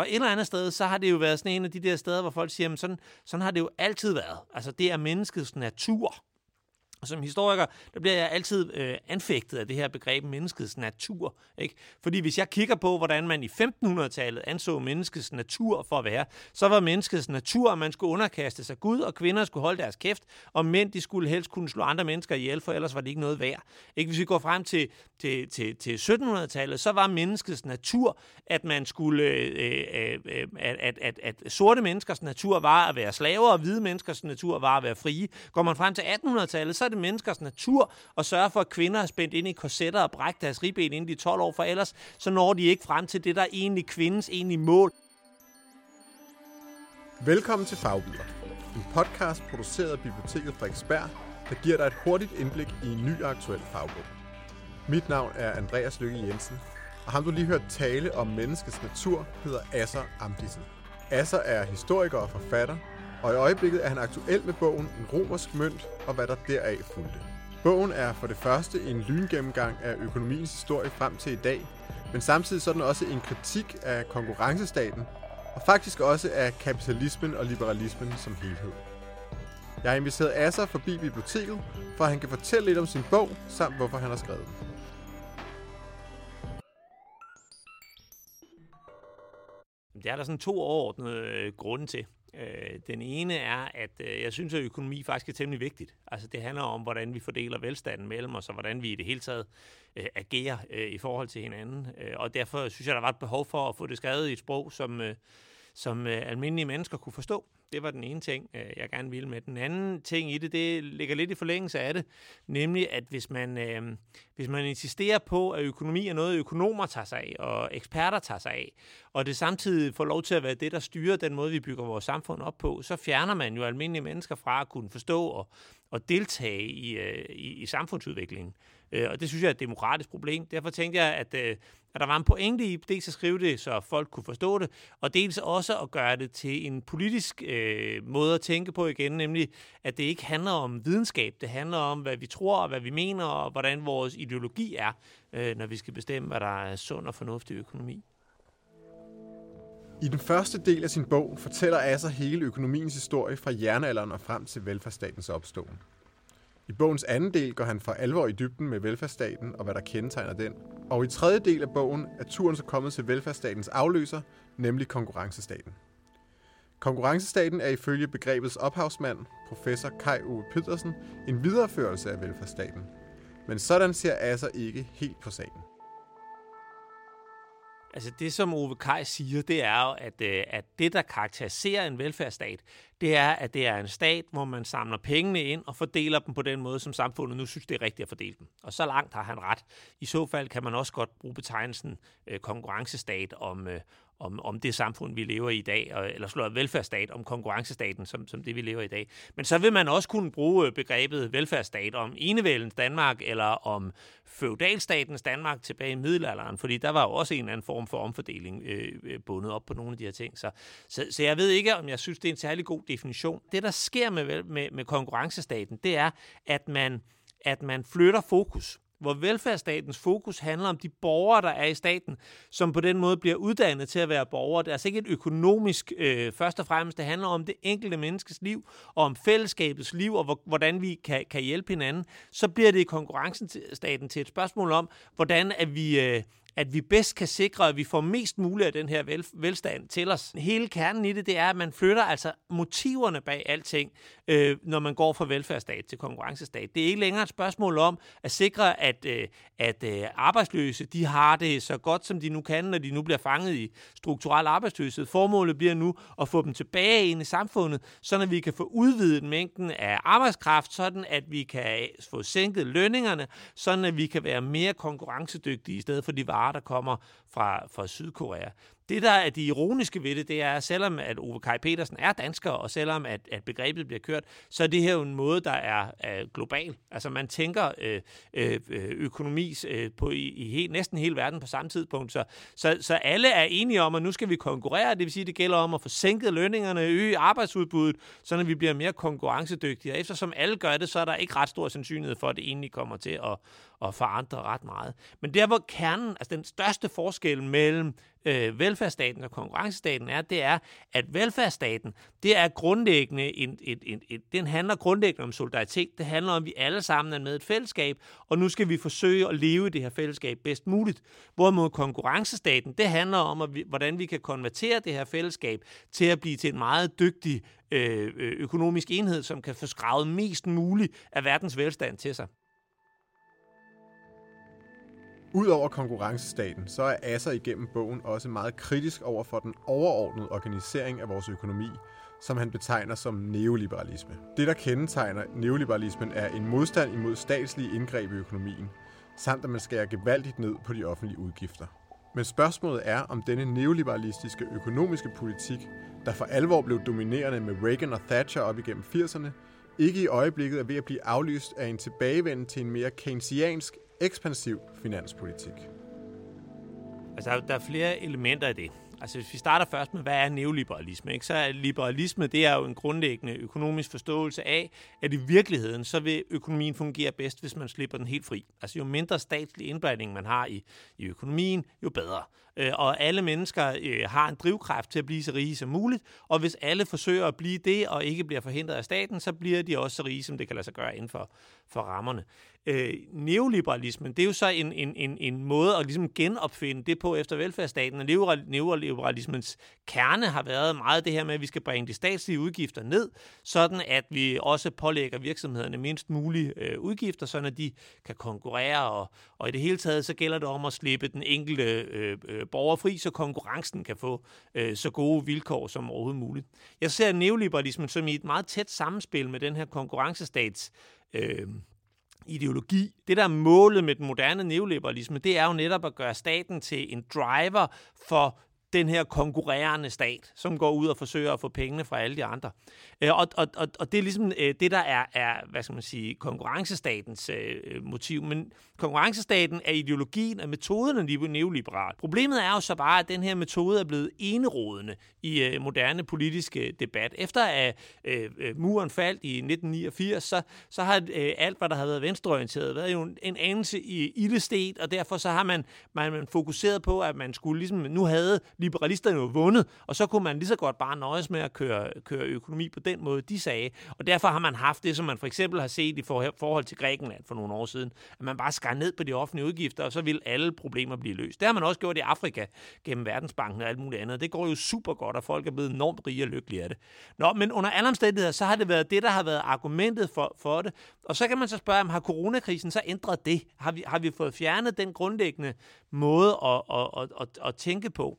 Og et eller andet sted, så har det jo været sådan en af de der steder, hvor folk siger, jamen sådan, sådan har det jo altid været. Altså det er menneskets natur. Og som historiker, der bliver jeg altid øh, anfægtet af det her begreb menneskets natur. Ikke? Fordi hvis jeg kigger på, hvordan man i 1500-tallet anså menneskets natur for at være, så var menneskets natur, at man skulle underkaste sig Gud, og kvinder skulle holde deres kæft, og mænd de skulle helst kunne slå andre mennesker ihjel, for ellers var det ikke noget værd. Ikke? Hvis vi går frem til, til, til, til 1700-tallet, så var menneskets natur, at man skulle, øh, øh, øh, at, at, at, at sorte menneskers natur var at være slaver, og hvide menneskers natur var at være frie. Går man frem til 1800-tallet, så det menneskers natur at sørge for, at kvinder er spændt ind i korsetter og brække deres ribben inden de 12 år, for ellers så når de ikke frem til det, der er egentlig kvindens egentlige mål. Velkommen til Fagbider, en podcast produceret af Biblioteket Frederiksberg, der giver dig et hurtigt indblik i en ny aktuel fagbog. Mit navn er Andreas Lykke Jensen, og ham du lige hørt tale om menneskets natur hedder Asser Amdisen. Asser er historiker og forfatter, og i øjeblikket er han aktuel med bogen En romersk mønt og hvad der deraf fulgte. Bogen er for det første en lyngennemgang af økonomiens historie frem til i dag, men samtidig så er den også en kritik af konkurrencestaten, og faktisk også af kapitalismen og liberalismen som helhed. Jeg har inviteret Asser forbi biblioteket, for at han kan fortælle lidt om sin bog, samt hvorfor han har skrevet den. Det er der sådan to overordnede øh, grunde til. Øh, den ene er, at øh, jeg synes, at økonomi faktisk er temmelig vigtigt. Altså det handler om, hvordan vi fordeler velstanden mellem os, og hvordan vi i det hele taget øh, agerer øh, i forhold til hinanden. Øh, og derfor synes jeg, der var et behov for at få det skrevet i et sprog, som, øh, som øh, almindelige mennesker kunne forstå. Det var den ene ting, øh, jeg gerne ville med. Den anden ting i det, det ligger lidt i forlængelse af det, nemlig at hvis man, øh, hvis man insisterer på, at økonomi er noget, økonomer tager sig af, og eksperter tager sig af, og det samtidig får lov til at være det, der styrer den måde, vi bygger vores samfund op på, så fjerner man jo almindelige mennesker fra at kunne forstå og, og deltage i, øh, i, i samfundsudviklingen. Øh, og det synes jeg er et demokratisk problem. Derfor tænkte jeg, at, øh, at der var en pointe i dels at skrive det, så folk kunne forstå det, og dels også at gøre det til en politisk øh, måde at tænke på igen, nemlig at det ikke handler om videnskab, det handler om, hvad vi tror og hvad vi mener, og hvordan vores ideologi er, øh, når vi skal bestemme, hvad der er sund og fornuftig økonomi. I den første del af sin bog fortæller Asser hele økonomiens historie fra jernalderen og frem til velfærdsstatens opståen. I bogens anden del går han for alvor i dybden med velfærdsstaten og hvad der kendetegner den. Og i tredje del af bogen er turen så kommet til velfærdsstatens afløser, nemlig konkurrencestaten. Konkurrencestaten er ifølge begrebets ophavsmand, professor Kai Ove Pedersen, en videreførelse af velfærdsstaten. Men sådan ser Asser ikke helt på sagen. Altså det, som Ove Kaj siger, det er jo, at, øh, at det, der karakteriserer en velfærdsstat, det er, at det er en stat, hvor man samler pengene ind og fordeler dem på den måde, som samfundet nu synes, det er rigtigt at fordele dem. Og så langt har han ret. I så fald kan man også godt bruge betegnelsen øh, konkurrencestat om, øh, om, om det samfund, vi lever i i dag, eller slår velfærdsstat om konkurrencestaten, som, som det, vi lever i i dag. Men så vil man også kunne bruge øh, begrebet velfærdsstat om enevældens Danmark, eller om feudalstatens Danmark tilbage i middelalderen, fordi der var jo også en eller anden form for omfordeling øh, øh, bundet op på nogle af de her ting. Så, så, så jeg ved ikke, om jeg synes, det er en særlig god definition. Det, der sker med, med, med konkurrencestaten, det er, at man, at man flytter fokus hvor velfærdsstatens fokus handler om de borgere, der er i staten, som på den måde bliver uddannet til at være borgere. Det er altså ikke et økonomisk øh, først og fremmest. Det handler om det enkelte menneskes liv, og om fællesskabets liv, og hvordan vi kan, kan hjælpe hinanden. Så bliver det i konkurrencen til et spørgsmål om, hvordan at vi... Øh, at vi bedst kan sikre, at vi får mest muligt af den her vel, velstand til os. Hele kernen i det, det er, at man flytter altså motiverne bag alting, øh, når man går fra velfærdsstat til konkurrencestat. Det er ikke længere et spørgsmål om at sikre, at, øh, at øh, arbejdsløse de har det så godt, som de nu kan, når de nu bliver fanget i strukturel arbejdsløshed. Formålet bliver nu at få dem tilbage ind i samfundet, så vi kan få udvidet mængden af arbejdskraft, sådan at vi kan få sænket lønningerne, sådan at vi kan være mere konkurrencedygtige i stedet for de varer, der kommer fra, fra Sydkorea. Det, der er det ironiske ved det, det er, at selvom at Ove Kaj Petersen er dansker, og selvom at, at begrebet bliver kørt, så er det her jo en måde, der er, er global. Altså man tænker øh, øh, øh økonomi øh, på i, i næsten hele verden på samme tidspunkt. Så, så, så alle er enige om, at nu skal vi konkurrere. Det vil sige, at det gælder om at få sænket lønningerne, øge arbejdsudbuddet, så vi bliver mere konkurrencedygtige. Og eftersom alle gør det, så er der ikke ret stor sandsynlighed for, at det egentlig kommer til at, at forandre ret meget. Men der, hvor kernen, altså den største forskel mellem øh, velfærdsstaten og konkurrencestaten er, det er, at velfærdsstaten, det er grundlæggende, en, en, en, en, den handler grundlæggende om solidaritet. Det handler om, at vi alle sammen er med et fællesskab, og nu skal vi forsøge at leve i det her fællesskab bedst muligt. Hvorimod konkurrencestaten, det handler om, at vi, hvordan vi kan konvertere det her fællesskab til at blive til en meget dygtig øh, økonomisk enhed, som kan få skravet mest muligt af verdens velstand til sig. Udover konkurrencestaten, så er Asser igennem bogen også meget kritisk over for den overordnede organisering af vores økonomi, som han betegner som neoliberalisme. Det, der kendetegner neoliberalismen, er en modstand imod statslige indgreb i økonomien, samt at man skærer gevaldigt ned på de offentlige udgifter. Men spørgsmålet er, om denne neoliberalistiske økonomiske politik, der for alvor blev dominerende med Reagan og Thatcher op igennem 80'erne, ikke i øjeblikket er ved at blive aflyst af en tilbagevenden til en mere keynesiansk, ekspansiv finanspolitik. Altså, der er flere elementer i det. Altså hvis vi starter først med, hvad er neoliberalisme? Ikke? Så er liberalisme, det er jo en grundlæggende økonomisk forståelse af, at i virkeligheden, så vil økonomien fungere bedst, hvis man slipper den helt fri. Altså jo mindre statslig indblanding man har i, i økonomien, jo bedre. Øh, og alle mennesker øh, har en drivkraft til at blive så rige som muligt, og hvis alle forsøger at blive det, og ikke bliver forhindret af staten, så bliver de også så rige, som det kan lade sig gøre inden for, for rammerne. Øh, neoliberalismen, det er jo så en, en, en, en måde at ligesom genopfinde det på efter velfærdsstaten, og neoliberalismens kerne har været meget det her med, at vi skal bringe de statslige udgifter ned, sådan at vi også pålægger virksomhederne mindst mulige øh, udgifter, sådan at de kan konkurrere, og, og i det hele taget så gælder det om at slippe den enkelte øh, øh, borger fri, så konkurrencen kan få øh, så gode vilkår som overhovedet muligt. Jeg ser neoliberalismen som i et meget tæt samspil med den her konkurrencestats øh, ideologi. Det, der er målet med den moderne neoliberalisme, det er jo netop at gøre staten til en driver for den her konkurrerende stat, som går ud og forsøger at få pengene fra alle de andre. Øh, og, og, og, og det er ligesom øh, det, der er, er hvad skal man sige, konkurrencestatens øh, øh motiv. Men konkurrencestaten er ideologien, og metoden er neoliberal. Problemet er jo så bare, at den her metode er blevet enerådende i øh, moderne politiske øh, debat. Efter at øh, øh muren faldt i 1989, så, så har øh, alt, hvad der har været venstreorienteret, været jo en, en anelse i ildestet, og derfor så har man, man, man fokuseret på, at man skulle ligesom, nu havde liberalisterne jo vundet, og så kunne man lige så godt bare nøjes med at køre, køre økonomi på den måde, de sagde. Og derfor har man haft det, som man for eksempel har set i forhold til Grækenland for nogle år siden, at man bare skar ned på de offentlige udgifter, og så vil alle problemer blive løst. Det har man også gjort i Afrika gennem Verdensbanken og alt muligt andet. Det går jo super godt, og folk er blevet enormt rige og lykkelige af det. Nå, men under alle omstændigheder, så har det været det, der har været argumentet for, for det. Og så kan man så spørge, om har coronakrisen så ændret det? Har vi, har vi fået fjernet den grundlæggende måde at, at, at, at, at tænke på?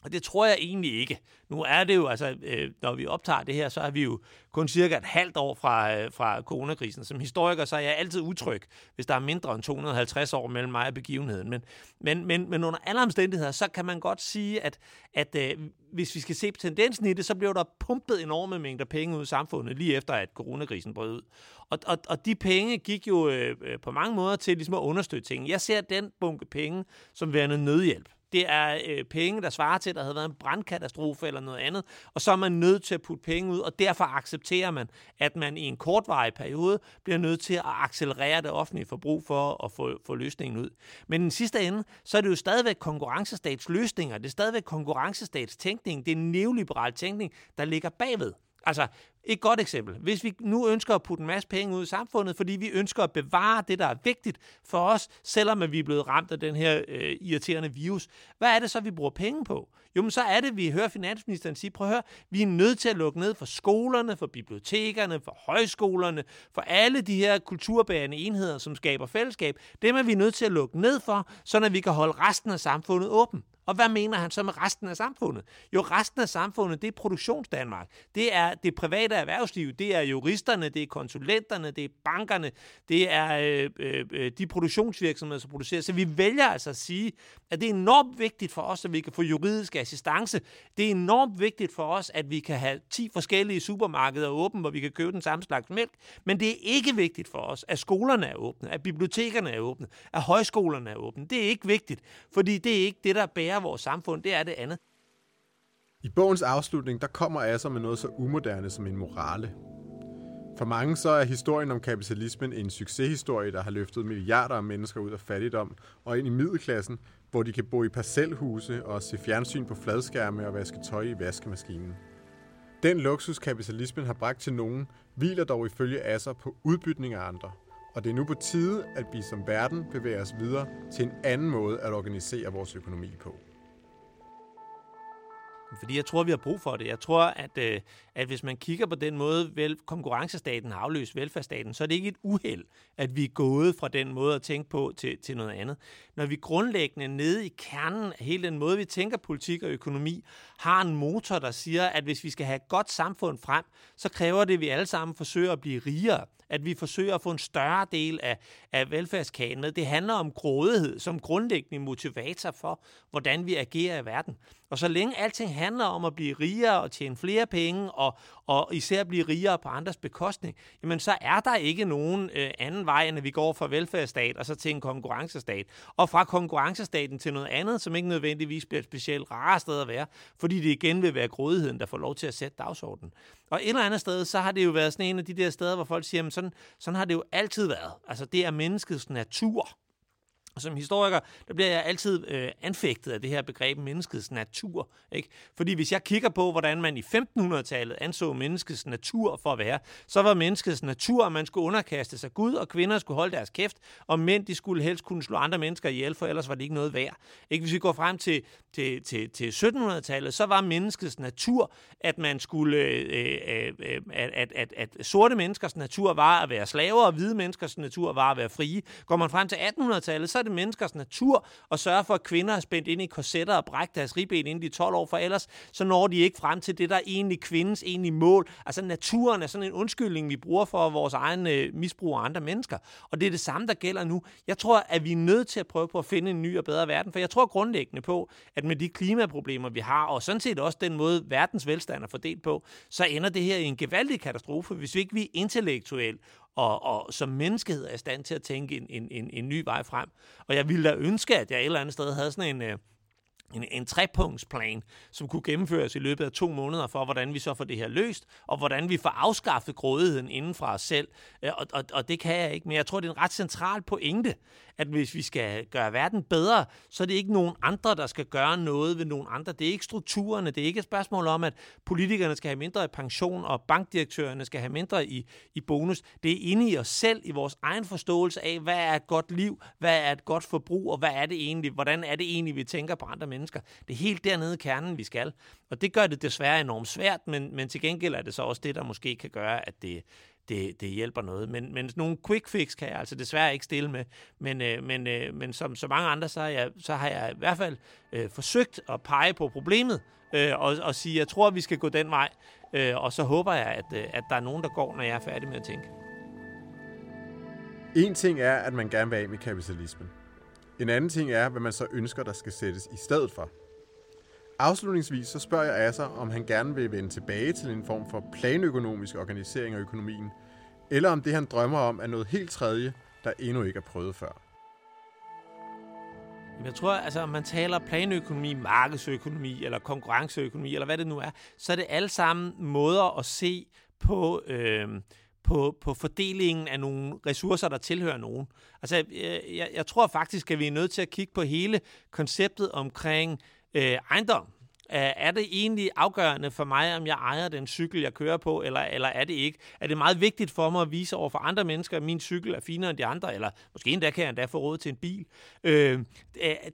Og det tror jeg egentlig ikke. Nu er det jo, altså, øh, når vi optager det her, så er vi jo kun cirka et halvt år fra, øh, fra coronakrisen. Som historiker, så er jeg altid utryg, hvis der er mindre end 250 år mellem mig og begivenheden. Men, men, men, men under alle omstændigheder, så kan man godt sige, at, at øh, hvis vi skal se på tendensen i det, så blev der pumpet enorme mængder penge ud i samfundet, lige efter at coronakrisen brød ud. Og, og, og de penge gik jo øh, øh på mange måder til ligesom at understøtte ting. Jeg ser den bunke penge som værende nødhjælp. Det er øh, penge, der svarer til, at der havde været en brandkatastrofe eller noget andet, og så er man nødt til at putte penge ud, og derfor accepterer man, at man i en kortvarig periode bliver nødt til at accelerere det offentlige forbrug for at få, få løsningen ud. Men i den sidste ende, så er det jo stadigvæk konkurrencestatsløsninger, det er stadigvæk konkurrencestatstænkning, det er neoliberal tænkning, der ligger bagved. Altså, et godt eksempel. Hvis vi nu ønsker at putte en masse penge ud i samfundet, fordi vi ønsker at bevare det, der er vigtigt for os, selvom vi er blevet ramt af den her øh, irriterende virus, hvad er det så, vi bruger penge på? Jo, men så er det, vi hører finansministeren sige, prøv at høre, vi er nødt til at lukke ned for skolerne, for bibliotekerne, for højskolerne, for alle de her kulturbærende enheder, som skaber fællesskab. Dem er vi nødt til at lukke ned for, så vi kan holde resten af samfundet åben. Og hvad mener han så med resten af samfundet? Jo, resten af samfundet, det er produktionsdanmark. Det er det private erhvervsliv. Det er juristerne, det er konsulenterne, det er bankerne, det er øh, øh, øh, de produktionsvirksomheder, som producerer. Så vi vælger altså at sige, at det er enormt vigtigt for os, at vi kan få juridisk assistance. Det er enormt vigtigt for os, at vi kan have 10 forskellige supermarkeder åbne, hvor vi kan købe den samme slags mælk. Men det er ikke vigtigt for os, at skolerne er åbne, at bibliotekerne er åbne, at højskolerne er åbne. Det er ikke vigtigt, fordi det er ikke det, der bærer er vores samfund, det er det andet. I bogens afslutning, der kommer Asser med noget så umoderne som en morale. For mange så er historien om kapitalismen en succeshistorie, der har løftet milliarder af mennesker ud af fattigdom og ind i middelklassen, hvor de kan bo i parcelhuse og se fjernsyn på fladskærme og vaske tøj i vaskemaskinen. Den luksus, kapitalismen har bragt til nogen, hviler dog ifølge Asser på udbytning af andre. Og det er nu på tide, at vi som verden bevæger os videre til en anden måde at organisere vores økonomi på. Fordi jeg tror, vi har brug for det. Jeg tror, at, øh, at hvis man kigger på den måde, vel, konkurrencestaten har afløst velfærdsstaten, så er det ikke et uheld, at vi er gået fra den måde at tænke på til, til noget andet. Når vi grundlæggende nede i kernen af hele den måde, vi tænker politik og økonomi, har en motor, der siger, at hvis vi skal have et godt samfund frem, så kræver det, at vi alle sammen forsøger at blive rigere at vi forsøger at få en større del af, af velfærdskagen med. Det handler om grådighed som grundlæggende motivator for, hvordan vi agerer i verden. Og så længe alting handler om at blive rigere og tjene flere penge, og, og især blive rigere på andres bekostning, jamen så er der ikke nogen øh, anden vej, end at vi går fra velfærdsstat og så til en konkurrencestat. Og fra konkurrencestaten til noget andet, som ikke nødvendigvis bliver et specielt rare sted at være, fordi det igen vil være grådigheden, der får lov til at sætte dagsordenen. Og et eller andet sted, så har det jo været sådan en af de der steder, hvor folk siger, jamen sådan, sådan har det jo altid været. Altså det er menneskets natur. Og som historiker, der bliver jeg altid øh, anfægtet af det her begreb menneskets natur. Ikke? Fordi hvis jeg kigger på, hvordan man i 1500-tallet anså menneskets natur for at være, så var menneskets natur, at man skulle underkaste sig Gud, og kvinder skulle holde deres kæft, og mænd de skulle helst kunne slå andre mennesker ihjel, for ellers var det ikke noget værd. Ikke? Hvis vi går frem til, til, til, til 1700-tallet, så var menneskets natur, at man skulle, øh, øh, øh, at, at, at, at sorte menneskers natur var at være slaver, og hvide menneskers natur var at være frie. Går man frem til 1800-tallet, så er det menneskers natur at sørge for, at kvinder er spændt ind i korsetter og brække deres ribben inden de 12 år, for ellers så når de ikke frem til det, der er egentlig kvindens egentlige mål. Altså naturen er sådan en undskyldning, vi bruger for vores egen øh, misbrug af andre mennesker. Og det er det samme, der gælder nu. Jeg tror, at vi er nødt til at prøve på at finde en ny og bedre verden, for jeg tror grundlæggende på, at med de klimaproblemer, vi har, og sådan set også den måde, verdens velstand er fordelt på, så ender det her i en gevaldig katastrofe, hvis vi ikke vi intellektuelt og, og som menneskehed er i stand til at tænke en, en, en, en ny vej frem. Og jeg ville da ønske, at jeg et eller andet sted havde sådan en, øh, en, en trepunktsplan, som kunne gennemføres i løbet af to måneder for, hvordan vi så får det her løst, og hvordan vi får afskaffet grådigheden inden fra os selv. Øh, og, og, og det kan jeg ikke, men jeg tror, det er en ret central pointe, at hvis vi skal gøre verden bedre, så er det ikke nogen andre, der skal gøre noget ved nogen andre. Det er ikke strukturerne, det er ikke et spørgsmål om, at politikerne skal have mindre i pension, og bankdirektørerne skal have mindre i, i bonus. Det er inde i os selv, i vores egen forståelse af, hvad er et godt liv, hvad er et godt forbrug, og hvad er det egentlig, hvordan er det egentlig, vi tænker på andre mennesker. Det er helt dernede i kernen, vi skal. Og det gør det desværre enormt svært, men, men til gengæld er det så også det, der måske kan gøre, at det, det, det hjælper noget. Men, men nogle quick fix kan jeg altså desværre ikke stille med. Men, øh, men, øh, men som så mange andre, så har jeg, så har jeg i hvert fald øh, forsøgt at pege på problemet øh, og, og sige, jeg tror, vi skal gå den vej. Øh, og så håber jeg, at, øh, at der er nogen, der går, når jeg er færdig med at tænke. En ting er, at man gerne vil af med kapitalismen. En anden ting er, hvad man så ønsker, der skal sættes i stedet for. Afslutningsvis så spørger jeg Asser, om han gerne vil vende tilbage til en form for planøkonomisk organisering af økonomien, eller om det han drømmer om er noget helt tredje, der endnu ikke er prøvet før. Jeg tror, altså, om man taler planøkonomi, markedsøkonomi eller konkurrenceøkonomi, eller hvad det nu er, så er det alle sammen måder at se på, øh, på, på fordelingen af nogle ressourcer, der tilhører nogen. Altså, jeg, jeg, jeg tror faktisk, at vi er nødt til at kigge på hele konceptet omkring øh, ejendom. Er det egentlig afgørende for mig, om jeg ejer den cykel, jeg kører på, eller, eller er det ikke? Er det meget vigtigt for mig at vise over for andre mennesker, at min cykel er finere end de andre, eller måske endda kan jeg endda få råd til en bil? Øh,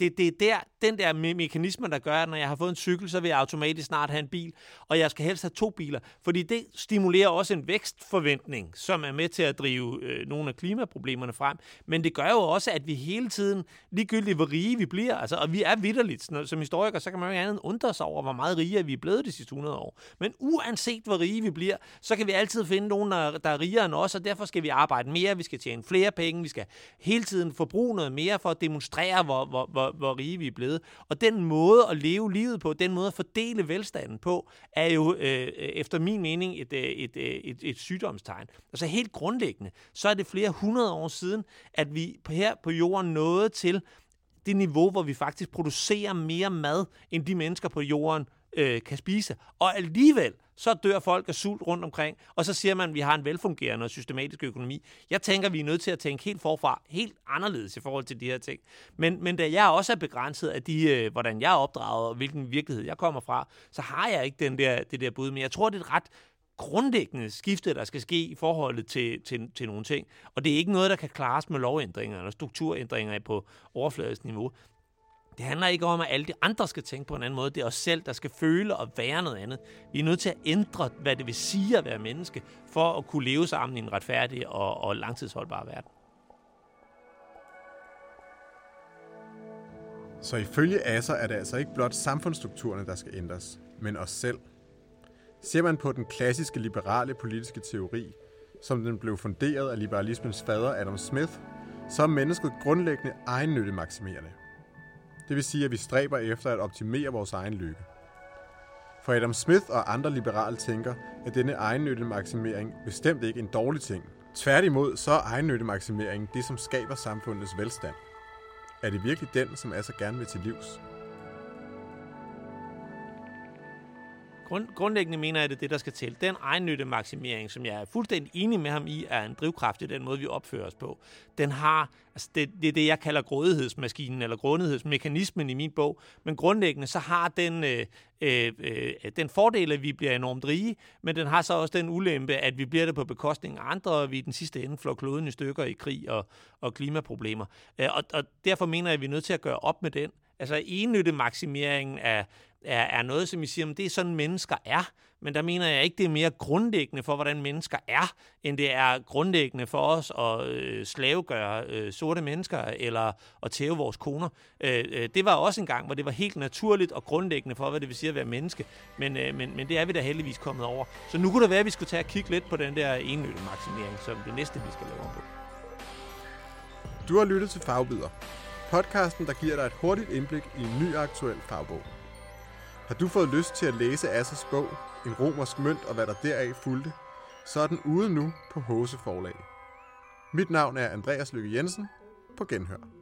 det, det er der, den der me- mekanisme, der gør, at når jeg har fået en cykel, så vil jeg automatisk snart have en bil, og jeg skal helst have to biler, fordi det stimulerer også en vækstforventning, som er med til at drive øh, nogle af klimaproblemerne frem. Men det gør jo også, at vi hele tiden, ligegyldigt hvor rige vi bliver, altså, og vi er vidderligt, som historiker, så kan man jo ikke andet undre sig over, hvor meget rigere vi er blevet de sidste 100 år. Men uanset hvor rige vi bliver, så kan vi altid finde nogen, der, der er rigere end os, og derfor skal vi arbejde mere, vi skal tjene flere penge, vi skal hele tiden forbruge noget mere for at demonstrere, hvor, hvor, hvor, hvor rige vi er blevet. Og den måde at leve livet på, den måde at fordele velstanden på, er jo øh, øh efter min mening et, øh, et, et, et, et sygdomstegn. Altså helt grundlæggende, så er det flere hundrede år siden, at vi her på jorden nåede til det niveau, hvor vi faktisk producerer mere mad, end de mennesker på jorden øh, kan spise. Og alligevel, så dør folk af sult rundt omkring, og så siger man, at vi har en velfungerende og systematisk økonomi. Jeg tænker, at vi er nødt til at tænke helt forfra, helt anderledes i forhold til de her ting. Men, men da jeg også er begrænset af de, øh, hvordan jeg er opdraget, og hvilken virkelighed jeg kommer fra, så har jeg ikke den der, det der bud. Men jeg tror, det er et ret grundlæggende skifte, der skal ske i forholdet til, til, til nogle ting. Og det er ikke noget, der kan klares med lovændringer eller strukturændringer på overfladisk niveau. Det handler ikke om, at alle de andre skal tænke på en anden måde. Det er os selv, der skal føle og være noget andet. Vi er nødt til at ændre, hvad det vil sige at være menneske, for at kunne leve sammen i en retfærdig og, og langtidsholdbar verden. Så ifølge Asser er det altså ikke blot samfundsstrukturerne, der skal ændres, men os selv. Ser man på den klassiske liberale politiske teori, som den blev funderet af liberalismens fader Adam Smith, så er mennesket grundlæggende egennyttemaksimerende. Det vil sige, at vi stræber efter at optimere vores egen lykke. For Adam Smith og andre liberale tænker, at denne egennyttemaksimering bestemt ikke en dårlig ting. Tværtimod så er egennyttemaksimering det, som skaber samfundets velstand. Er det virkelig den, som er så gerne vil til livs? Grund, grundlæggende mener jeg, at det er det, der skal til. Den egennytte maksimering, som jeg er fuldstændig enig med ham i, er en drivkraft i den måde, vi opfører os på. Den har, altså det, det er det, jeg kalder grådighedsmaskinen, eller grådighedsmekanismen i min bog, men grundlæggende så har den, øh, øh, øh, den fordel, at vi bliver enormt rige, men den har så også den ulempe, at vi bliver det på bekostning af andre, og vi i den sidste ende flår kloden i stykker i krig og, og klimaproblemer. Øh, og, og derfor mener jeg, at vi er nødt til at gøre op med den. Altså ennytte maksimeringen af er, er noget, som I siger, at det er sådan, mennesker er. Men der mener jeg ikke, det er mere grundlæggende for, hvordan mennesker er, end det er grundlæggende for os at øh, slavegøre øh, sorte mennesker eller at tæve vores koner. Øh, øh, det var også en gang, hvor det var helt naturligt og grundlæggende for, hvad det vil sige at være menneske. Men, øh, men, men det er vi da heldigvis kommet over. Så nu kunne det være, at vi skulle tage og kigge lidt på den der ennytte maksimering, som det næste, vi skal lave på. Du har lyttet til Fagbider. Podcasten, der giver dig et hurtigt indblik i en ny aktuel fagbog. Har du fået lyst til at læse Assers bog, En romersk mønt og hvad der deraf fulgte, så er den ude nu på Hose Forlag. Mit navn er Andreas Lykke Jensen. På genhør.